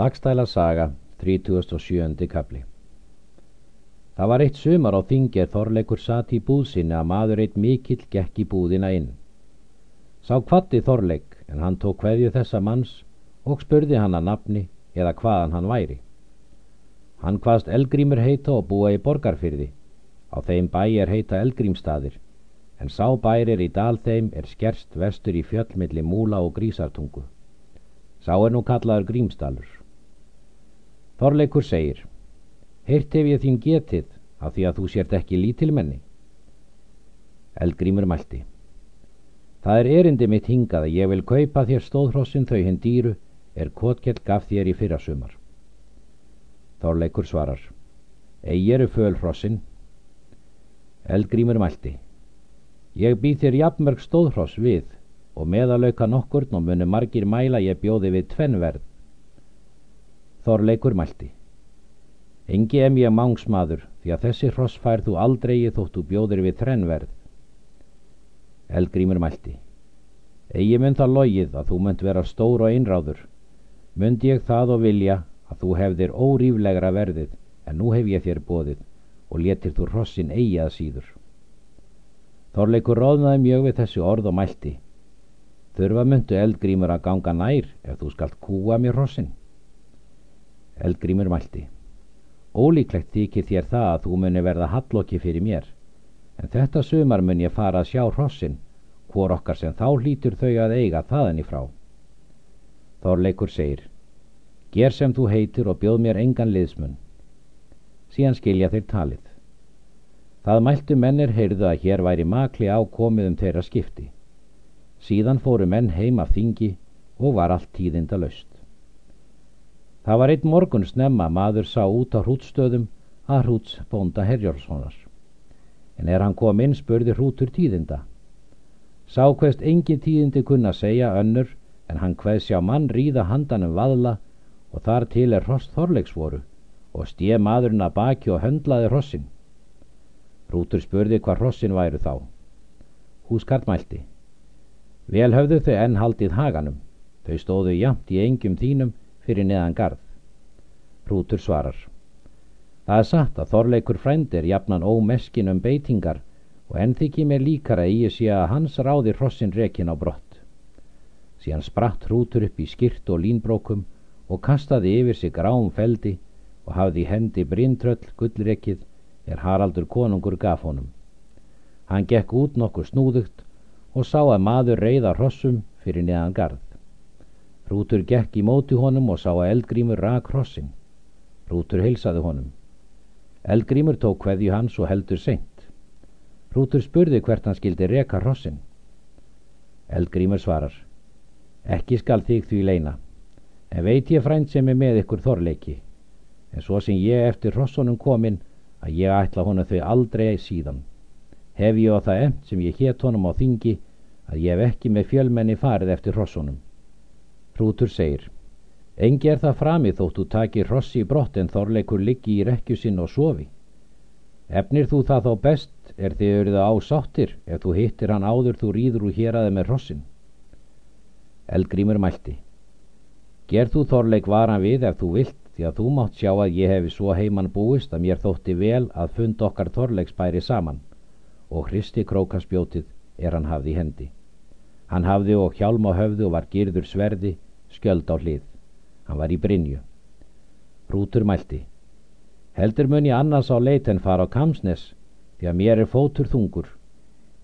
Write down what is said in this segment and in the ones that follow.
Lagstæla saga, 37. kapli Það var eitt sumar á þingir Þorleikur satt í búðsinni að maður eitt mikill gekk í búðina inn. Sá kvatti Þorleik en hann tók hverju þessa manns og spurði hann að nafni eða hvaðan hann væri. Hann hvaðst Elgrímur heita og búa í borgarfyrði. Á þeim bæ er heita Elgrímstaðir en sá bærir í dal þeim er skerst vestur í fjöllmilli múla og grísartungu. Sá er nú kallaður Grímsdalur. Þorleikur segir, Heirt hef ég þín getið af því að þú sért ekki lítilmenni. Eldgrímur mælti. Það er erindi mitt hingað að ég vil kaupa þér stóðhrossin þau hinn dýru er kotkell gaf þér í fyrrasumar. Þorleikur svarar. Egi eru fölhrossin. Eldgrímur mælti. Ég býð þér jafnmörg stóðhross við og meðalauka nokkurn og munu margir mæla ég bjóði við tvennverð. Þorleikur mælti. Engi em ég mángsmaður því að þessi hross fær þú aldrei þóttu bjóðir við þrennverð. Elgrímur mælti. Egi mun það logið að þú munt vera stór og einráður. Mund ég það og vilja að þú hefðir óríflegra verðið en nú hef ég þér bóðið og letir þú hrossin eigi að síður. Þorleikur róðnaði mjög við þessu orð og mælti. Þurfa myndu eldgrímur að ganga nær ef þú skalt kúa mér hrossin. Eldgrímur mælti. Ólíklegt þykir þér það að þú muni verða hallokki fyrir mér, en þetta sumar mun ég fara að sjá hrossin, hvor okkar sem þá hlýtur þau að eiga þaðan í frá. Þorleikur segir. Ger sem þú heitir og bjóð mér engan liðsmun. Síðan skilja þeir talið. Það mæltu mennir heyrðu að hér væri makli ákomið um þeirra skipti. Síðan fóru menn heim af þingi og var allt tíðinda löst. Það var einn morgun snemma maður sá út á hrútstöðum að hrúts bónda Herjólfssonar. En er hann kom inn spurði hrútur tíðinda. Sá hvest engin tíðindi kunna segja önnur en hann hvest sjá mann ríða handanum vaðla og þar til er hrost þorleiksvoru og stið maðurinn að baki og höndlaði hrossin. Rútur spurði hvað hrossin væru þá. Húskart mælti. Vel höfðu þau enn haldið haganum. Þau stóðu jamt í engjum þínum fyrir neðan garð. Rútur svarar. Það er satt að þorleikur frændir jafnan ómeskin um beitingar og enn þykir mér líkara í að sé að hans ráði hrossin rekin á brott. Síðan spratt hrútur upp í skirt og línbrókum og kastaði yfir sig grám feldi og hafði hendi brintröll gullrekið er Haraldur konungur gaf honum. Hann gekk út nokkur snúðugt og sá að maður reyða hrossum fyrir neðan garð. Rútur gekk í móti honum og sá að Eldgrímur rak hrossin. Rútur heilsaði honum. Eldgrímur tók hveðju hans og heldur seint. Rútur spurði hvert hann skildi reka hrossin. Eldgrímur svarar. Ekki skal þig því leina, en veit ég frænt sem er með ykkur þorleiki, en svo sem ég eftir hrossunum kominn að ég ætla honum þau aldrei síðan. Hef ég á það emt sem ég hétt honum á þingi að ég hef ekki með fjölmenni farið eftir hrossunum. Hrútur segir, engi er það frami þóttu takir hrossi í brott en þorleikur liggi í rekju sinn og sofi. Efnir þú það þá best er þið eruð ásáttir ef þú hittir hann áður þú rýður úr hér aðeins með hrossin. Elgrímur mælti, gerð þú þorleik varan við ef þú vilt því að þú mátt sjá að ég hefi svo heimann búist að mér þótti vel að fund okkar torleiksbæri saman og Hristi krókaspjótið er hann hafði hendi. Hann hafði og hjálm á höfðu og var girður sverði, skjöld á hlið. Hann var í Brynju. Rútur mælti. Heldur mun ég annars á leit en fara á Kamsnes, því að mér er fótur þungur,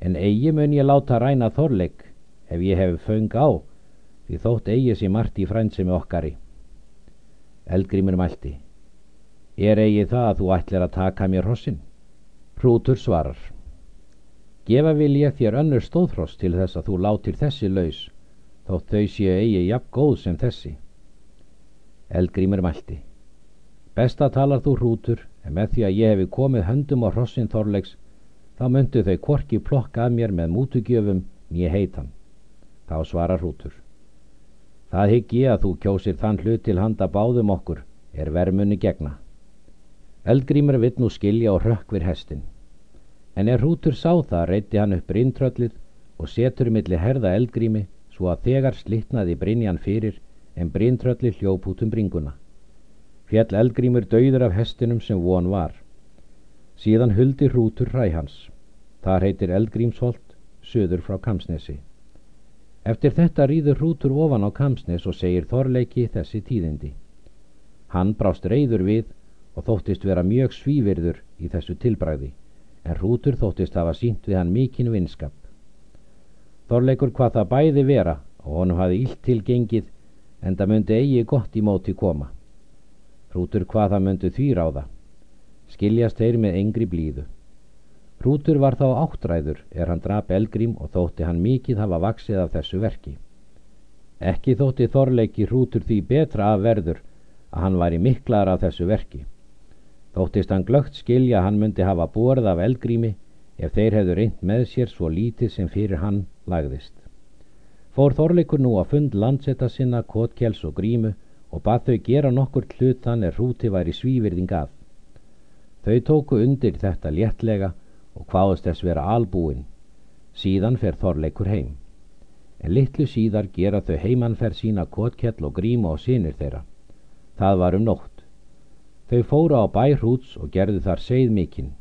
en eigi mun ég láta ræna þorleik ef ég hef föng á, því þótt eigi sér margt í frændsemi okkari. Eldgrímur mælti. Er eigi það að þú ætlir að taka mér hossin? Hrútur svarar. Gefa vil ég þér önnur stóðhross til þess að þú látir þessi laus, þótt þau séu eigi jafn góð sem þessi. Eldgrímur mælti. Besta talar þú hrútur, en með því að ég hefi komið höndum á hrossin þorlegs, þá myndu þau korki plokka að mér með mútugjöfum nýja heitan. Þá svarar hrútur. Það hygg ég að þú kjósir þann hlut til handa báðum okkur, er vermunni gegna. Eldgrímur vitt nú skilja og rökkvir hestin. En er hrútur sá það, reytti hann upp brintröllið og setur millir herða eldgrími svo að þegar slittnaði brinjan fyrir en brintrölli hljóp út um bringuna. Fjall eldgrímur dauður af hestinum sem von var. Síðan huldi hrútur hræ hans. Það heitir eldgrímsholt, söður frá Kamsnesi. Eftir þetta rýður hrútur ofan á Kamsnes og segir Þorleiki þessi tíðindi. Hann brást reyður við og þóttist vera mjög svívirður í þessu tilbræði, en hrútur þóttist hafa sínt við hann mikinn vinskap. Þorleikur hvað það bæði vera og honum hafi illt til gengið en það myndi eigi gott í móti koma. Hrútur hvað það myndi því ráða. Skiljast þeir með engri blíðu. Hrútur var þá áttræður er hann drap Elgrím og þótti hann mikið hafa vaksið af þessu verki. Ekki þótti Þorleiki hrútur því betra af verður að hann var í miklar af þessu verki. Þóttist hann glögt skilja hann myndi hafa borð af Elgrími ef þeir hefðu reynd með sér svo lítið sem fyrir hann lagðist. Fór Þorleikur nú að fund landsetta sinna, Kotkjells og Grímu og bað þau gera nokkur hlut þann er hrúti væri svívirðing að. Þau tóku undir þetta léttlega og hvaðust þess vera albúin. Síðan fer Þorleikur heim. En litlu síðar gera þau heimannferð sína Kotkjell og Gríma og sinir þeirra. Það var um nótt. Þau fóru á bæ hrúts og gerðu þar seið mikinn.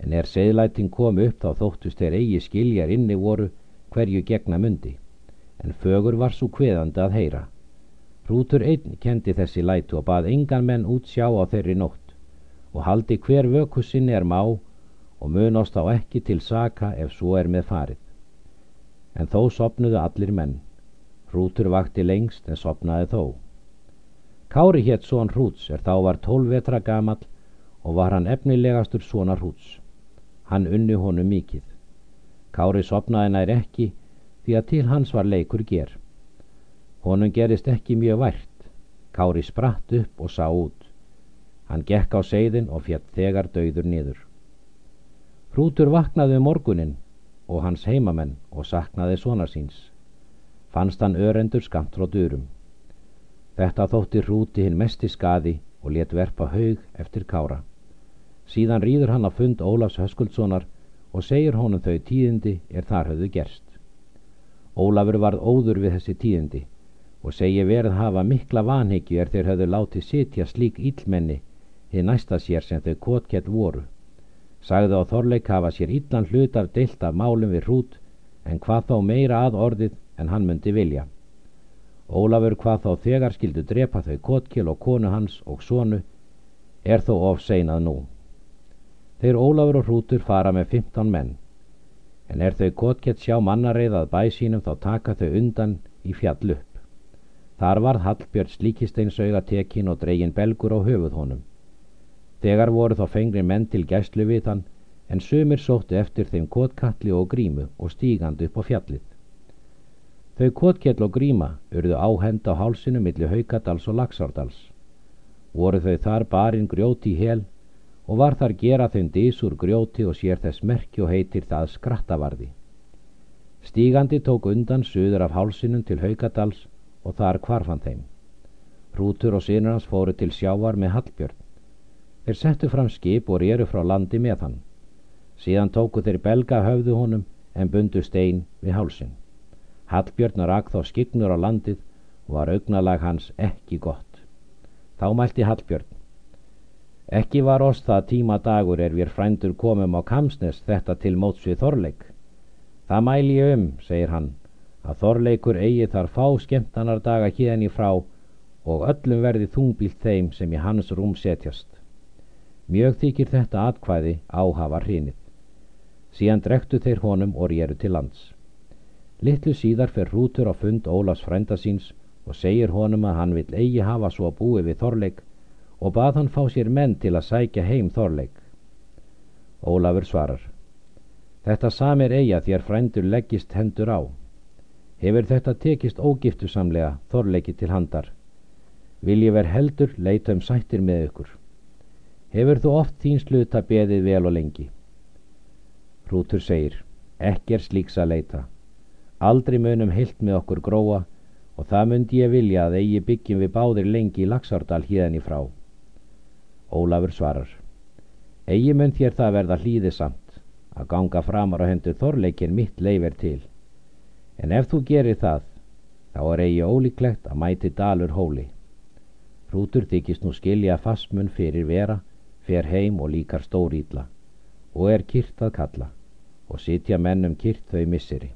En er seiðlæting kom upp þá þóttust þeir eigi skiljar inni voru hverju gegna mundi en fögur var svo kveðandi að heyra. Hrútur einn kendi þessi lætu og bað engan menn út sjá á þeirri nótt og haldi hver vöku sinni er má og munast á ekki til saka ef svo er með farið. En þó sopnuðu allir menn. Hrútur vakti lengst en sopnaði þó. Kári hétt són Hrúts er þá var tólvetra gamal og var hann efnilegastur svona Hrúts. Hann unni honum mikið. Kári sopnaði nær ekki því að til hans var leikur ger. Honum gerist ekki mjög vært. Kári spratt upp og sá út. Hann gekk á seiðin og fjett þegar dauður niður. Hrútur vaknaði um morgunin og hans heimamenn og saknaði svona síns. Fannst hann örendur skamt frá durum. Þetta þótti hrúti hinn mesti skadi og let verpa haug eftir kára. Síðan rýður hann að fund Ólafs Höskuldssonar og segir honum þau tíðindi er þar höfðu gerst. Ólafur varð óður við þessi tíðindi og segi verð hafa mikla vanhyggju er þeir höfðu látið sitja slík íllmenni þið næsta sér sem þau kotkett voru. Sagði á Þorleik hafa sér illan hlut af deilt af málum við hrút en hvað þá meira að orðið en hann myndi vilja. Ólafur hvað þá þegar skildu drepa þau kotkil og konu hans og sonu er þó of seinað nú. Þeir Ólafur og hrútur fara með 15 menn en er þau kotkett sjá mannareið að bæ sínum þá taka þau undan í fjall upp. Þar varð Hallbjörn slíkisteinsauða tekin og dregin belgur á höfuð honum. Þegar voru þá fengri menn til gæslu við hann, en sömur sóttu eftir þeim kotkalli og grímu og stígandi upp á fjallið. Þau kotkell og gríma urðu áhend á hálsinu millir Haukadals og Laxárdals. Voru þau þar barinn grjóti í hel og var þar gera þeim dísur grjóti og sér þess merki og heitir það skrattavarði. Stígandi tók undan söður af hálsinum til Haugadals og þar kvarfan þeim. Hrútur og sinur hans fóru til sjávar með Hallbjörn. Þeir settu fram skip og rýru frá landi með hann. Síðan tóku þeir belga höfðu honum en bundu stein við hálsin. Hallbjörn rak þá skiknur á landið og var augnalag hans ekki gott. Þá mælti Hallbjörn Ekki var oss það tíma dagur er við frændur komum á Kamsnes þetta til móts við Þorleik. Það mæl ég um, segir hann, að Þorleikur eigi þar fá skemmtanar daga híðan í frá og öllum verði þungbílt þeim sem í hans rúm setjast. Mjög þykir þetta atkvæði áhafa hrinið. Síðan drektu þeir honum og réru til lands. Littlu síðar fer hrútur á fund Ólafs frænda síns og segir honum að hann vill eigi hafa svo búið við Þorleik og bað hann fá sér menn til að sækja heim Þorleik. Ólafur svarar Þetta samir eiga þér frændur leggist hendur á. Hefur þetta tekist ógiftusamlega Þorleiki til handar. Vil ég ver heldur leita um sættir með ykkur. Hefur þú oft þín sluta beðið vel og lengi? Rútur segir Ekki er slíks að leita. Aldrei munum heilt með okkur gróa og það myndi ég vilja að eigi byggjum við báðir lengi í Laxárdal híðan í frá. Ólafur svarar Egi mun þér það verða hlýði samt að ganga framar á hendur þorleikin mitt leifir til en ef þú gerir það þá er eigi ólíklegt að mæti dalur hóli Hrútur þykist nú skilja fastmun fyrir vera, fer heim og líkar stór ítla, og er kyrt að kalla, og sitja mennum kyrt þau misseri.